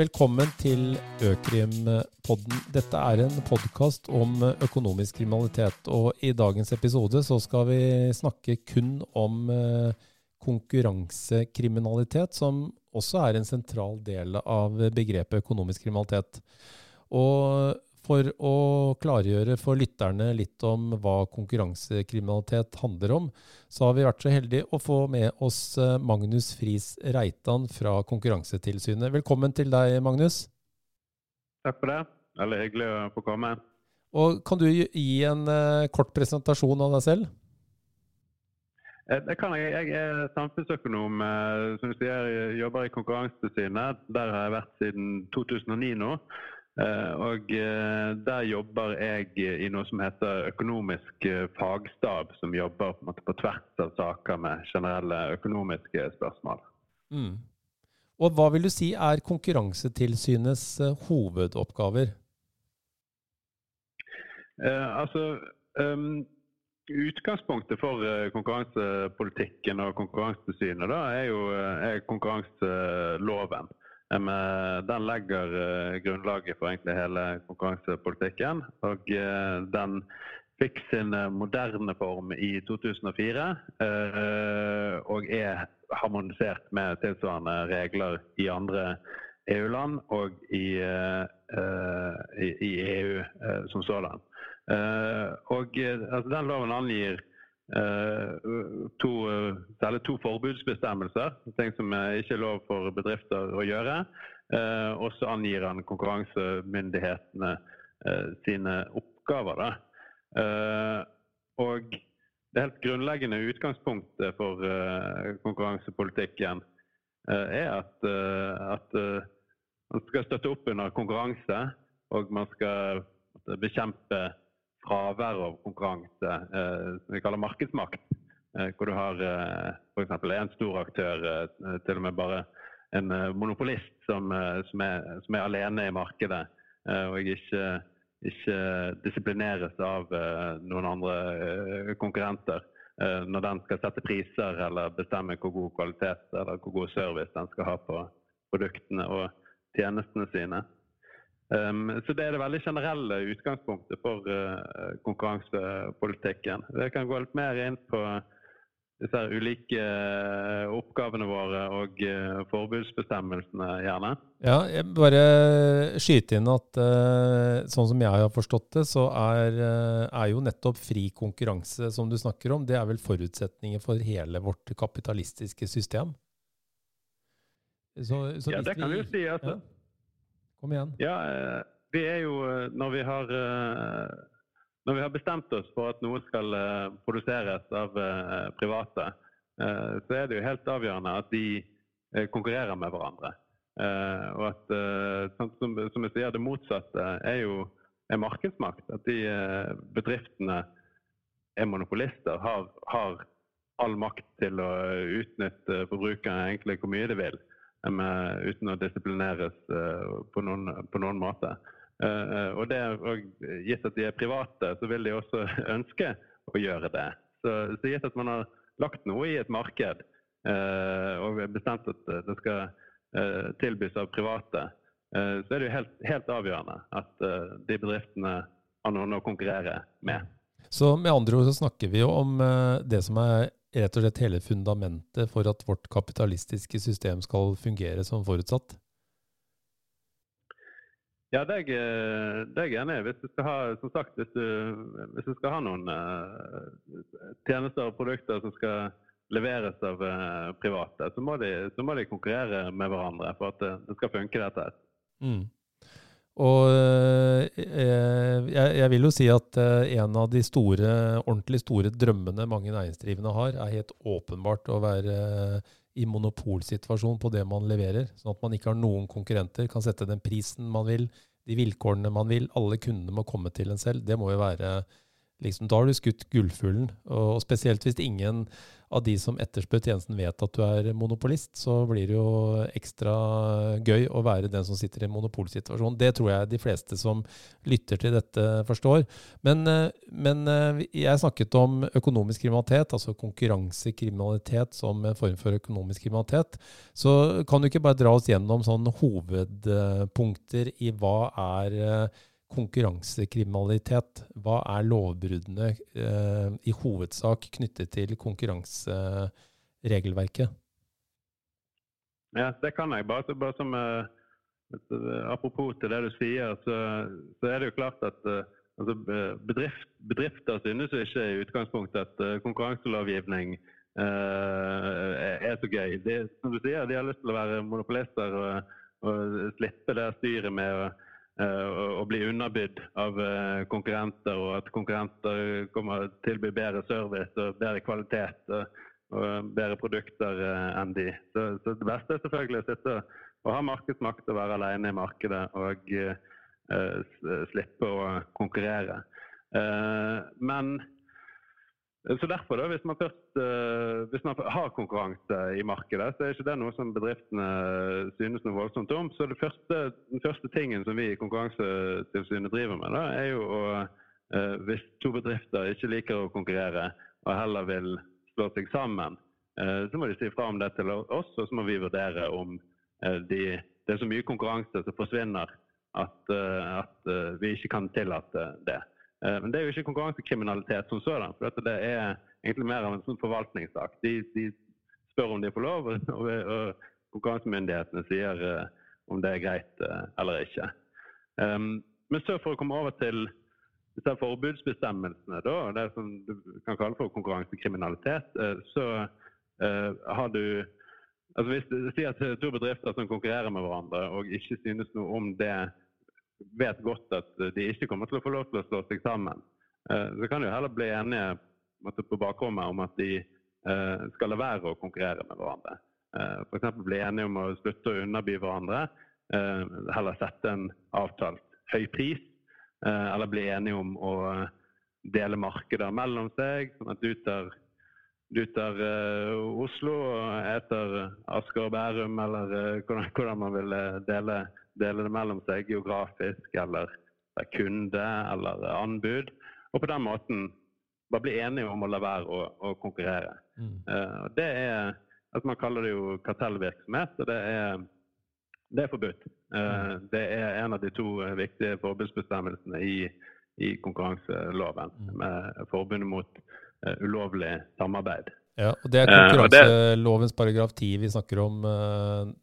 Velkommen til Økrimpodden. Dette er en podkast om økonomisk kriminalitet. Og i dagens episode så skal vi snakke kun om eh, konkurransekriminalitet, som også er en sentral del av begrepet økonomisk kriminalitet. Og for å klargjøre for lytterne litt om hva konkurransekriminalitet handler om, så har vi vært så heldige å få med oss eh, Magnus Friis Reitan fra Konkurransetilsynet. Velkommen til deg, Magnus. Takk for det. Veldig hyggelig å få komme. Og Kan du gi en uh, kort presentasjon av deg selv? Eh, det kan jeg. Jeg er samfunnsøkonom. Som du sier, jeg jobber i Konkurransetilsynet. Der har jeg vært siden 2009 nå. Eh, og eh, Der jobber jeg i noe som heter økonomisk eh, fagstab, som jobber på, på tvers av saker med generelle økonomiske spørsmål. Mm. Og Hva vil du si er Konkurransetilsynets hovedoppgaver? Eh, altså, um, Utgangspunktet for konkurransepolitikken og Konkurransetilsynet er jo er konkurranseloven. Den legger eh, grunnlaget for egentlig hele konkurransepolitikken. Og eh, den fikk sin eh, moderne form i 2004 og er harmonisert med tilsvarende regler i andre EU-land og i, i, EU som sådan. Og altså, Den loven angir Eh, to, særlig to forbudsbestemmelser, ting som ikke er lov for bedrifter å gjøre. Eh, og så angir han konkurransemyndighetene eh, sine oppgaver. Og det helt grunnleggende utgangspunktet for konkurransepolitikken er at, at man skal støtte opp under konkurranse, og man skal bekjempe fravær av konkurranse, eh, som vi kaller markedsmakt. Eh, hvor du har eh, f.eks. en stor aktør, til og med bare en monopolist, som, som, er, som er, alene i markedet. og ikke, ikke disiplineres av noen andre konkurrenter når den skal sette priser eller bestemme hvor god kvalitet eller hvor god service den skal ha på produktene og tjenestene sine. Um, så Det er det veldig generelle utgangspunktet for uh, konkurransepolitikken. Det kan gå litt mer inn på disse ulike uh, oppgavene våre og uh, forbudsbestemmelsene, gjerne. Ja, jeg bare skyte inn at sånn som jeg har forstått det, så er, er, jo nettopp fri konkurranse som du snakker om, det er vel forutsetninger for hele vårt kapitalistiske system? Så, så ja, det kan jo si. altså. Ja. Kom igjen. Ja, eh, vi er jo eh, Når vi har, eh, når vi har bestemt oss for at noe skal produseres av private, så er det jo helt avgjørende at de konkurrerer med hverandre. Og at, sånn som, som jeg sier, det motsatte er jo er markedsmakt. At de bedriftene er monopolister, har, har all makt til å utnytte forbrukerne egentlig hvor mye de vil uten å disiplineres eh, på noen, på noen måte. Eh, og det, og Gitt at de er private, så vil de også ønske å gjøre det. Så, så gitt at man har lagt noe i et marked eh, og bestemt at det skal tilbys av private, så er det jo helt, helt avgjørende at de bedriftene har noen å konkurrere med. Så med andre ord så snakker vi jo om det som er rett og slett hele fundamentet for at vårt kapitalistiske system skal fungere som forutsatt? Ja, det er, jeg, det jeg enig i. Hvis du skal ha, som sagt, hvis du, hvis du skal ha noen uh, tjenester og produkter som skal leveres av uh, private, så må, de, så må, de, konkurrere med hverandre for at det, det skal funke, dette. Mm. Og jeg, jeg, vil jo si at eh, en av de store, ordentlig store drømmene mange næringsdrivende har, er helt åpenbart å være eh, i monopolsituasjon på det man leverer. Sånn at man ikke har noen konkurrenter, kan sette den prisen man vil, de vilkårene man vil. Alle kundene må komme til en selv. Det må jo være Liksom, da har du skutt gullfuglen. Og spesielt hvis ingen av de som etterspør tjenesten vet at du er monopolist, så blir det jo ekstra gøy å være den som sitter i en monopolsituasjon. Det tror jeg de fleste som lytter til dette, forstår. Men, men jeg snakket om økonomisk kriminalitet, altså konkurransekriminalitet som en form for økonomisk kriminalitet. Så kan du ikke bare dra oss gjennom sånn hovedpunkter i hva er konkurransekriminalitet. Hva er lovbruddene eh, i hovedsak knyttet til konkurranseregelverket? Ja, det kan jeg. Bare, bare som eh, Apropos til det du sier, så, så er det jo klart at eh, altså bedrift, bedrifter synes ikke i utgangspunktet at uh, konkurranselovgivning er så gøy. De, som du sier, de har lyst til å være monopolister og, og slippe det styret med å å eh, bli underbydd av eh, konkurrenter, og at konkurrenter kommer til å bedre service og bedre kvalitet og bedre produkter eh, enn de. Så, så det beste er selvfølgelig å sitte og ha markedsmakt og være alene i markedet og uh, slippe å konkurrere. Uh, men så derfor da, Hvis man først uh, hvis man har konkurranse i markedet, så er ikke det noe som bedriftene synes noe voldsomt om. Så første, Den første tingen som vi i Konkurransetilsynet driver med, da, er jo å uh, Hvis to bedrifter ikke liker å konkurrere og heller vil slå seg sammen, uh, så må de si fra om det til oss, og så må vi vurdere om de, det er så mye konkurranse som forsvinner at, at vi ikke kan tillate det. Eh, men det er jo ikke konkurransekriminalitet som sådan. For det er egentlig mer av en sånn forvaltningssak. De, de, spør om de får lov, og, og, konkurransemyndighetene sier uh, om det er greit uh, eller ikke. Um, men så for å komme over til disse forbudsbestemmelsene, da, det som du kan kalle for konkurransekriminalitet, så har du altså Hvis du sier at to bedrifter som konkurrerer med hverandre og ikke synes noe om det vet godt at de ikke kommer til å få lov til å slå seg sammen. Eh, så kan de heller bli enige på bakrommet om at de eh, skal la være å konkurrere med hverandre. Eh, F.eks. bli enige om å slutte å underby hverandre, heller sette en avtalt høy pris. Eller bli enige om å dele markeder mellom seg, sånn at du tar, du tar Oslo og eter Asker og Bærum, eller hvordan, hvordan man vil dele dele det mellom seg geografisk eller kunde eller anbud. Og på den måten bare bli enige om å la være å, å konkurrere. Mm. Uh, det er, altså Man kaller det jo kartellvirksomhet, og det er, det er forbudt. Uh, mm. Det er en av de to viktige forbudsbestemmelsene i, i konkurranseloven, mm. med forbundet mot uh, ulovlig samarbeid. Ja, og Det er konkurranselovens paragraf 10 vi snakker om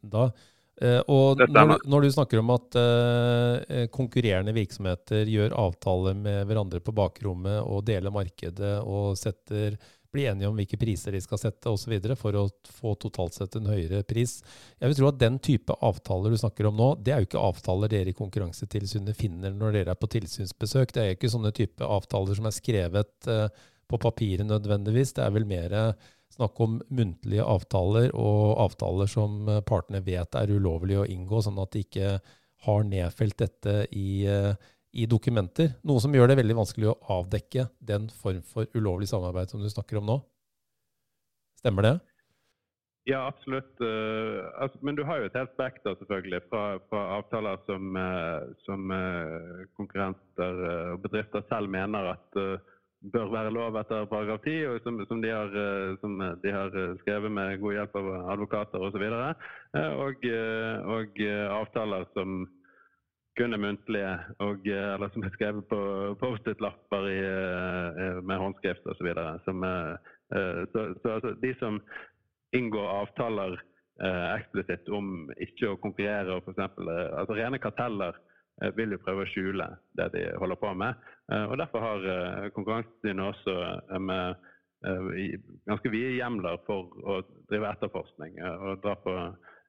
da. Uh, og når, når, du snakker om at uh, konkurrerende virksomheter gjør avtaler med hverandre på bakrommet og deler markedet og setter, blir enige om hvilke priser de skal sette osv. for å få totalt sett en høyere pris. Jeg vil tro at den type avtaler du snakker om nå, det er jo ikke avtaler dere i Konkurransetilsynet finner når dere er på tilsynsbesøk. Det er jo ikke sånne type avtaler som er skrevet uh, på papiret nødvendigvis. Det er vel mer snakk om muntlige avtaler og avtaler som eh, partene vet er ulovlig å inngå, sånn at de ikke har nedfelt dette i, eh, i, dokumenter. Noe som gjør det veldig vanskelig å avdekke den form for ulovlig samarbeid som du snakker om nå. Stemmer det? Ja, absolutt. Uh, altså, men du har jo et helt spekter selvfølgelig fra, fra avtaler som, som konkurrenter og bedrifter selv mener at bør være lov etter paragraf 10, og som, som, de har, eh, som, de har, skrevet med god hjelp av advokater osv. Og, eh, og, eh, og avtaler som kun er muntlige, og, eller som er skrevet på Post-It-lapper med håndskrift osv. Så, så, så altså, de som inngår avtaler eksplisitt om ikke å konkurrere, f.eks. Altså rene karteller Eh, vil jo prøve å skjule det de holder på med. Eh, og Derfor har eh, Konkurransetilsynet også med ganske vide hjemler for å drive etterforskning og dra på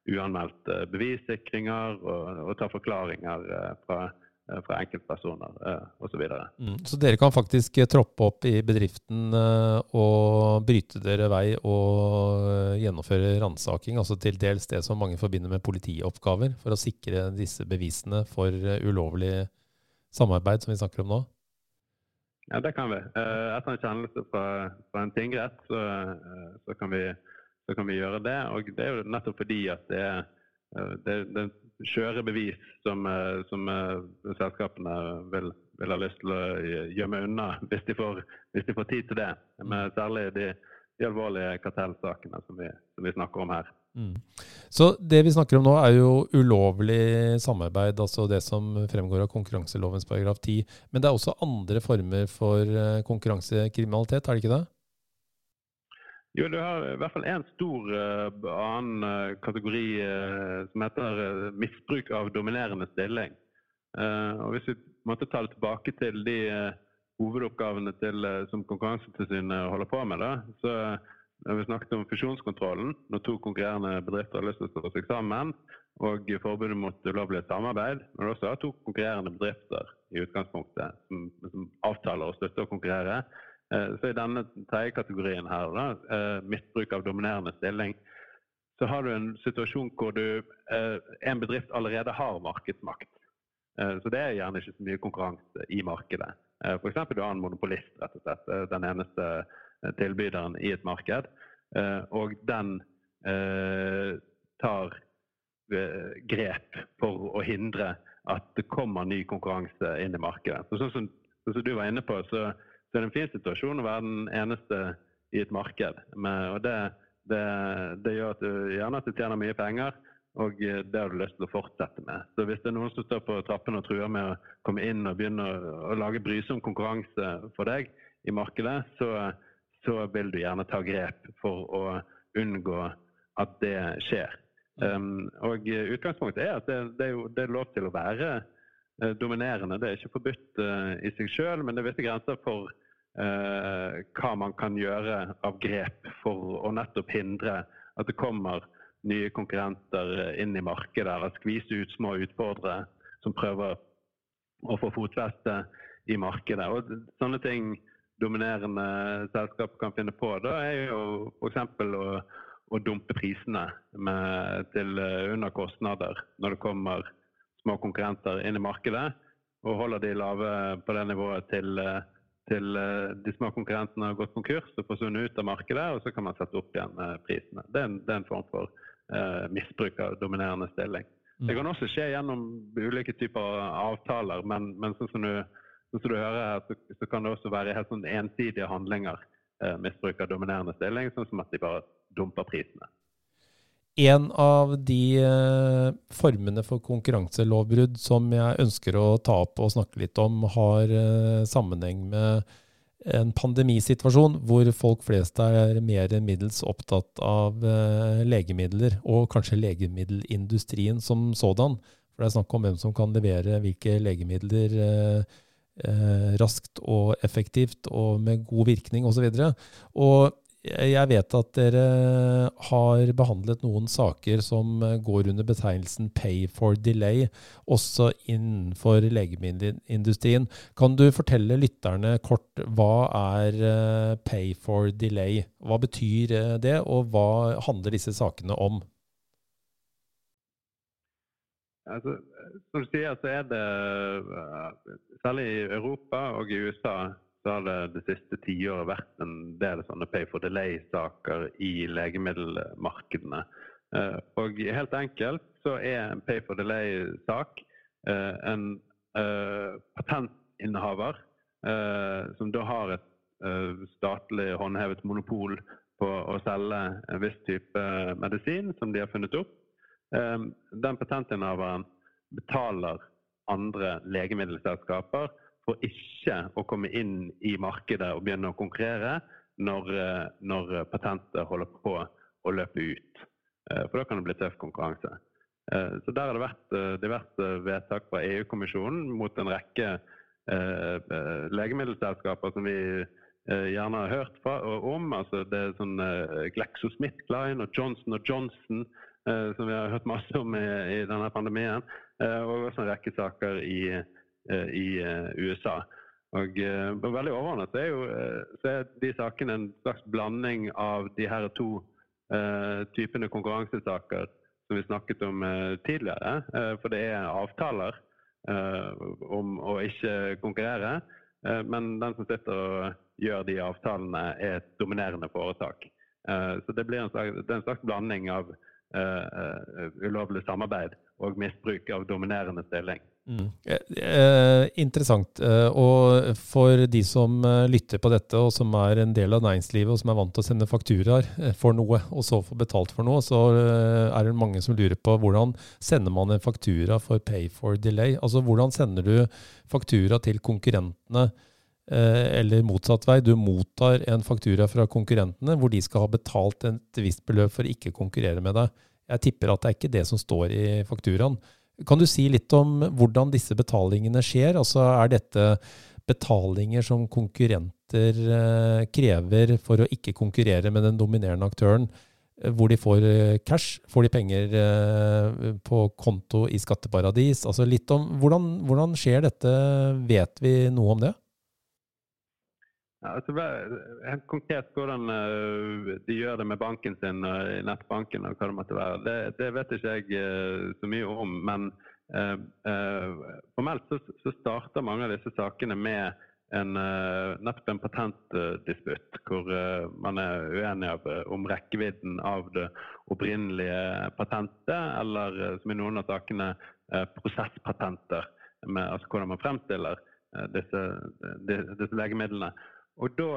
uanmeldte bevissikringer og, og ta forklaringer fra Eh, fra enkeltpersoner eh, osv. Så, mm, så dere kan faktisk eh, troppe opp i bedriften og bryte dere vei og gjennomføre ransaking, altså til dels det som mange forbinder med politioppgaver, for å sikre disse bevisene for ulovlig samarbeid som vi snakker om nå? Ja, det kan vi. Etter en kjennelse fra, fra en tingrett, så, så, kan vi, så, kan vi, gjøre det. Og det er jo nettopp fordi at det er, det, det skjøre bevis som, som selskapene vil, vil, ha lyst til å gjemme unna hvis de får, hvis de får tid til det. Men særlig de, de alvorlige kartellsakene som vi, som vi snakker om her. Mm. Så det vi snakker om nå er jo ulovlig samarbeid, altså det som fremgår av konkurranselovens paragraf 10. Men det er også andre former for eh, konkurransekriminalitet, er det ikke det? Jo, du har i hvert fall én stor uh, annen uh, kategori uh, som heter misbruk av dominerende stilling. og Hvis vi måtte ta det tilbake til de hovedoppgavene til, som Konkurransetilsynet holder på med, da, så når vi snakket om fusjonskontrollen, når to konkurrerende bedrifter har lyst til å stå seg sammen, og forbudet mot ulovlig samarbeid, når du også har to konkurrerende bedrifter i utgangspunktet som, som avtaler å slutte å konkurrere, eh, så i denne tredje kategorien her, da, eh, misbruk av dominerende stilling, så har du en situasjon hvor du, eh, en bedrift allerede har markedsmakt. Så det er gjerne ikke så mye konkurranse i markedet. F.eks. du har en monopolist, rett og slett. Den eneste Eh, tilbyderen i et marked. Eh, og den eh, tar grep for å hindre at det kommer ny konkurranse inn i markedet. Så sånn som, sånn som du var inne på, så, så, er det en fin situasjon å være den eneste i et marked. Men, og det, det, det, gjør at du gjerne at du tjener mye penger, og det har du lyst til å fortsette med. Så hvis det er noen som står på trappene og truer med å komme inn og begynne å, å lage brysom konkurranse for deg i markedet, så, så vil du gjerne ta grep for å unngå at det skjer. Um, og Utgangspunktet er at det, det, er jo, det, er lov til å være dominerende. Det er ikke forbudt uh, i seg selv, men det er visse grenser for uh, hva man kan gjøre av grep for å nettopp hindre at det kommer nye konkurrenter inn i markedet, eller skvise ut små utfordrere som prøver å få fotfeste i markedet. Og sånne ting dominerende selskap kan finne på, da er jo f.eks. Å, å dumpe prisene med, til eh, under kostnader når det kommer små konkurrenter inn i markedet. Og holder de lave på det nivået til, eh, til eh, de små konkurrentene har gått konkurs og forsvunnet ut av markedet, og så kan man sette opp igjen prisene. Det er en, det er en form for uh, misbruk av dominerende stilling. Mm. Det kan også skje gjennom ulike typer avtaler, men, men sånn som du Sånn som du hører her, så, så, kan det også være helt sånn ensidige handlinger. Eh, misbruk av dominerende stilling, sånn som at de bare dumper prisene. En av de eh, formene for konkurranselovbrudd som jeg ønsker å ta opp og snakke litt om, har eh, sammenheng med en pandemisituasjon hvor folk flest er mer enn middels opptatt av eh, legemidler, og kanskje legemiddelindustrien som sådan. For det er snakk om hvem som kan levere hvilke legemidler raskt og effektivt og med god virkning osv. Og, og jeg vet at dere har behandlet noen saker som går under betegnelsen 'pay for delay', også innenfor legemiddelindustrien. Kan du fortelle lytterne kort hva er eh, 'pay for delay'? Hva betyr eh, det, og hva handler disse sakene om? Altså, som du sier, så er det eh, Særlig i Europa og i USA så har det det siste tiåret vært en del sånne pay for delay-saker i legemiddelmarkedene. Eh, og helt enkelt så er en pay for delay-sak eh, en patentinnehaver som da har et statlig håndhevet monopol på å selge en viss type medisin som de har funnet opp. Den patentinnehaveren betaler andre legemiddelselskaper for ikke å komme inn i markedet og begynne å konkurrere når, eh, når patentet holder på å løpe ut. Eh, for da kan det bli tøff konkurranse. Eh, så Der har det vært diverse vedtak fra EU-kommisjonen mot en rekke legemiddelselskaper som vi gjerne har hørt fra, om. altså det er sånn GlaxoSmithKline og Johnson Johnson som vi har hørt masse om i, i denne pandemien. Og også en rekke saker i, eh, i USA. Og Veldig overordnet er, jo, så er de sakene en slags blanding av de her to typene konkurransesaker som vi snakket om tidligere. For det er avtaler om å ikke konkurrere. men den som sitter og gjør de avtalene, er et dominerende foretak. Så det blir en slags, en slags blanding av ulovlig samarbeid og misbruk av dominerende stilling. Mm. Eh, interessant. Eh, og for de som eh, lytter på dette, og som er en del av næringslivet, og som er vant til å sende fakturaer eh, for noe, og så få betalt for noe, så er det mange som lurer på hvordan sender man en faktura for pay for delay? Altså hvordan sender du faktura til konkurrentene, eh, eller motsatt vei? Du mottar en faktura fra konkurrentene hvor de skal ha betalt et visst beløp for å ikke konkurrere med deg. Jeg tipper at det er ikke det som står i fakturaen. Kan du si litt om hvordan disse betalingene skjer? Altså Er dette betalinger som konkurrenter eh, krever for å ikke konkurrere med den dominerende aktøren, eh, hvor de får eh, cash? Får de penger på konto i skatteparadis? Altså litt om hvordan, hvordan skjer dette? Vet vi noe om det? Altså, helt konkret hvordan uh, de gjør det med banken sin, i nettbanken og hva det måtte være, det, det vet ikke jeg uh, så mye om. Men formelt så, så, starter mange av disse sakene med en, nettopp en patentdisputt, hvor man er uenig om rekkevidden av det opprinnelige patentet, eller som i noen av sakene prosesspatenter, med, altså hvordan man fremstiller disse, disse legemidlene. Og da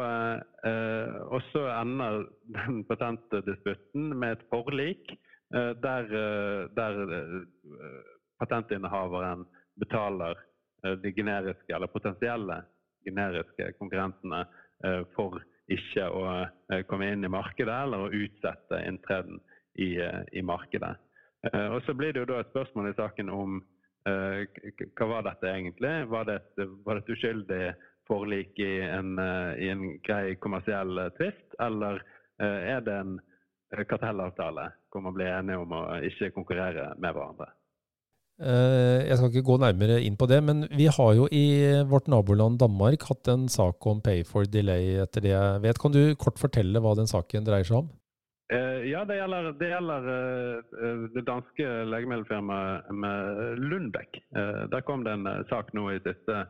eh, også ender den patentdisputten med et forlik eh, der, eh, der eh, patentinnehaveren betaler eh, de generiske, eller potensielle generiske konkurrentene for ikke å komme inn i markedet eller å utsette inntreden i, i markedet. Og Så blir det jo da et spørsmål i saken om hva var dette egentlig? Var det et, var det et uskyldig forlik i en, eh, i en grei kommersiell eh, tvist, eller eh, er det en kartellavtale hvor man blir enige om å ikke konkurrere med hverandre? Jeg skal ikke gå nærmere inn på det, men vi har jo i vårt naboland Danmark hatt en sak om pay for delay, etter det jeg vet. Kan du kort fortelle hva den saken dreier seg om? Ja, det gjelder, det, gjelder det danske legemiddelfirmaet Lundbeck. Der kom det en sak nå i, siste,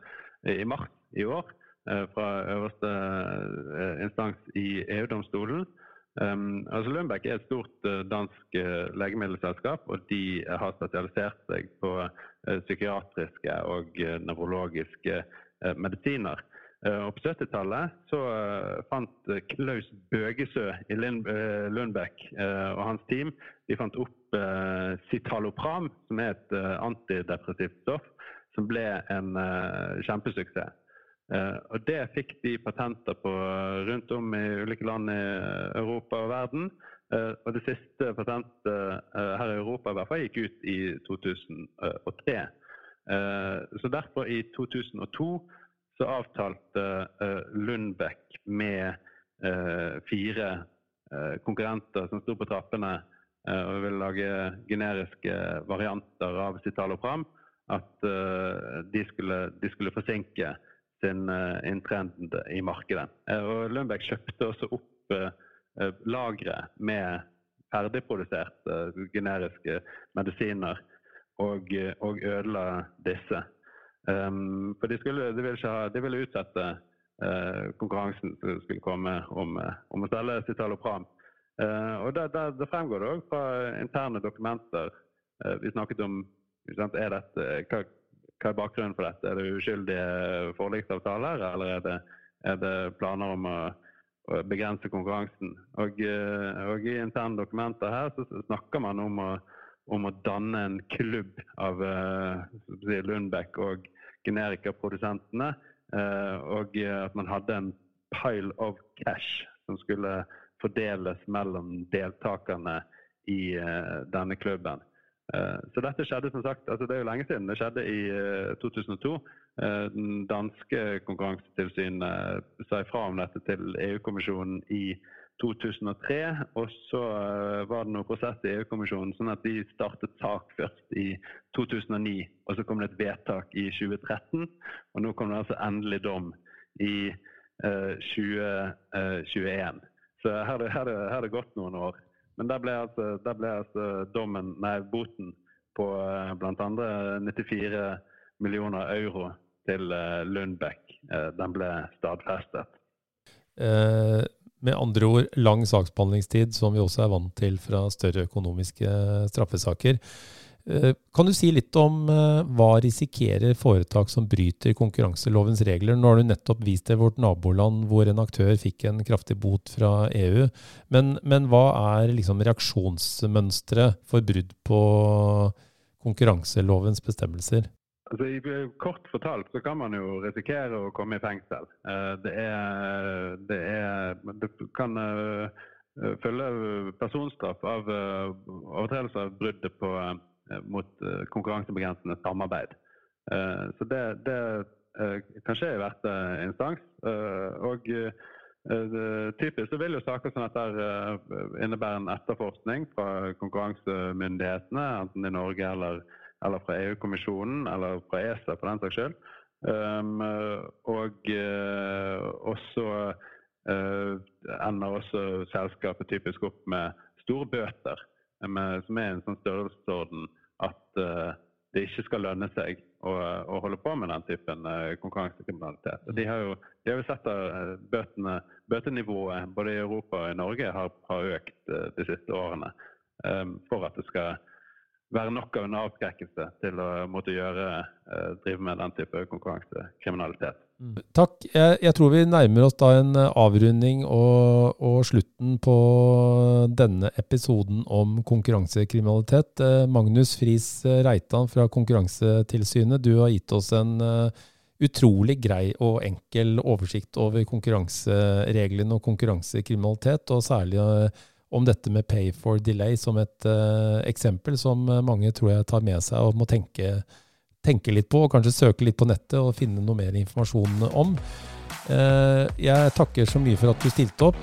i mars i år eh, fra øverste eh, instans i EU-domstolen. Um, altså Lundbeck er et stort uh, dansk legemiddelselskap, og de har spesialisert seg på psykiatriske og nevrologiske medisiner. og På 70-tallet så fant Klaus Bøgesø i Lundbeck og hans team de fant opp Citalopram, som er et antidepressivt stoff, som ble en kjempesuksess. Eh, og Det fikk de patenter på rundt om i ulike land i Europa og verden. Eh, og det siste patentet eh, her i Europa i hvert fall gikk ut i 2003. Så derfor, i 2002, så avtalte Lundbekk med fire konkurrenter som sto på trappene og ville lage generiske varianter av Citalopram, at de skulle, de skulle forsinke sin inntrend eh, i markedet. Eh, og Lundberg kjøpte også opp eh, lagre med ferdigproduserte generiske medisiner og, og ødela disse. Um, for de, skulle, de, ville ha, de, ville utsette uh, konkurransen som skulle komme om, om å selge Citalopram. Uh, og det, det, det, fremgår det òg fra interne dokumenter. Uh, vi snakket om er dette, hva, hva er bakgrunnen for dette? Er det uskyldige forliksavtaler, eller er det, er det planer om å, å, begrense konkurransen? Og, eh, og, I interne dokumenter her så snakker man om å, om å danne en klubb av si, Lundbekk og generikaprodusentene. Uh, og at man hadde en pile of cash som skulle fordeles mellom deltakerne i denne klubben. Eh, så dette skjedde som sagt, altså det er jo lenge siden. Det skjedde i 2002. Eh, eh, den danske konkurransetilsynet sa ifra om dette til EU-kommisjonen i 2003. Og så var det noe prosess i EU-kommisjonen, sånn at de startet sak først i 2009. Og så kom det et vedtak i 2013, og nå kom det altså endelig dom i 2021. Så her har det gått noen år. Men der ble altså, der ble altså dommen, nei, boten på eh, bl.a. 94 millioner euro til Lundbekk den ble stadfestet. Eh, med andre ord lang saksbehandlingstid, som vi også er vant til fra større økonomiske straffesaker. Eh, kan du si litt om eh, hva risikerer foretak som bryter konkurranselovens regler? Nå har du nettopp vist til vårt naboland hvor en aktør fikk en kraftig bot fra EU. Men, men hva er liksom reaksjonsmønsteret for brudd på konkurranselovens bestemmelser? Altså, i, kort fortalt så kan man jo risikere å komme i fengsel. Eh, det, er, det, er, det kan følge personstraff av overtredelse av bruddet på, mot konkurransebegrensende samarbeid. Så det, det kan skje i hvert instans. Og typisk så vil jo saker som dette innebære en etterforskning fra konkurransemyndighetene, enten i Norge eller eller fra EU-kommisjonen, eller fra ESA for den saks skyld. Um, og også ender også selskapet typisk opp med store bøter, som er en sånn størrelsesorden at uh, det ikke skal lønne seg å, å, holde på med den typen konkurransekriminalitet. De har jo, de har sett at bøtene, bøtenivået både i Europa og i Norge har, har økt de siste årene for at det skal være nok av en avskrekkelse til å måtte gjøre, eh, drive med den type konkurransekriminalitet. Mm. Takk. Jeg, jeg, tror vi nærmer oss da en eh, avrunding og, og, slutten på denne episoden om konkurransekriminalitet. Eh, Magnus Friis Reitan fra Konkurransetilsynet, du har gitt oss en utrolig grei og enkel oversikt over konkurransereglene og konkurransekriminalitet, og særlig om dette med pay for delay som et eksempel som mange tror jeg tar med seg og må tenke, tenke, litt på, og kanskje søke litt på nettet og finne noe mer informasjon om. Uh, jeg takker så mye for at du stilte opp.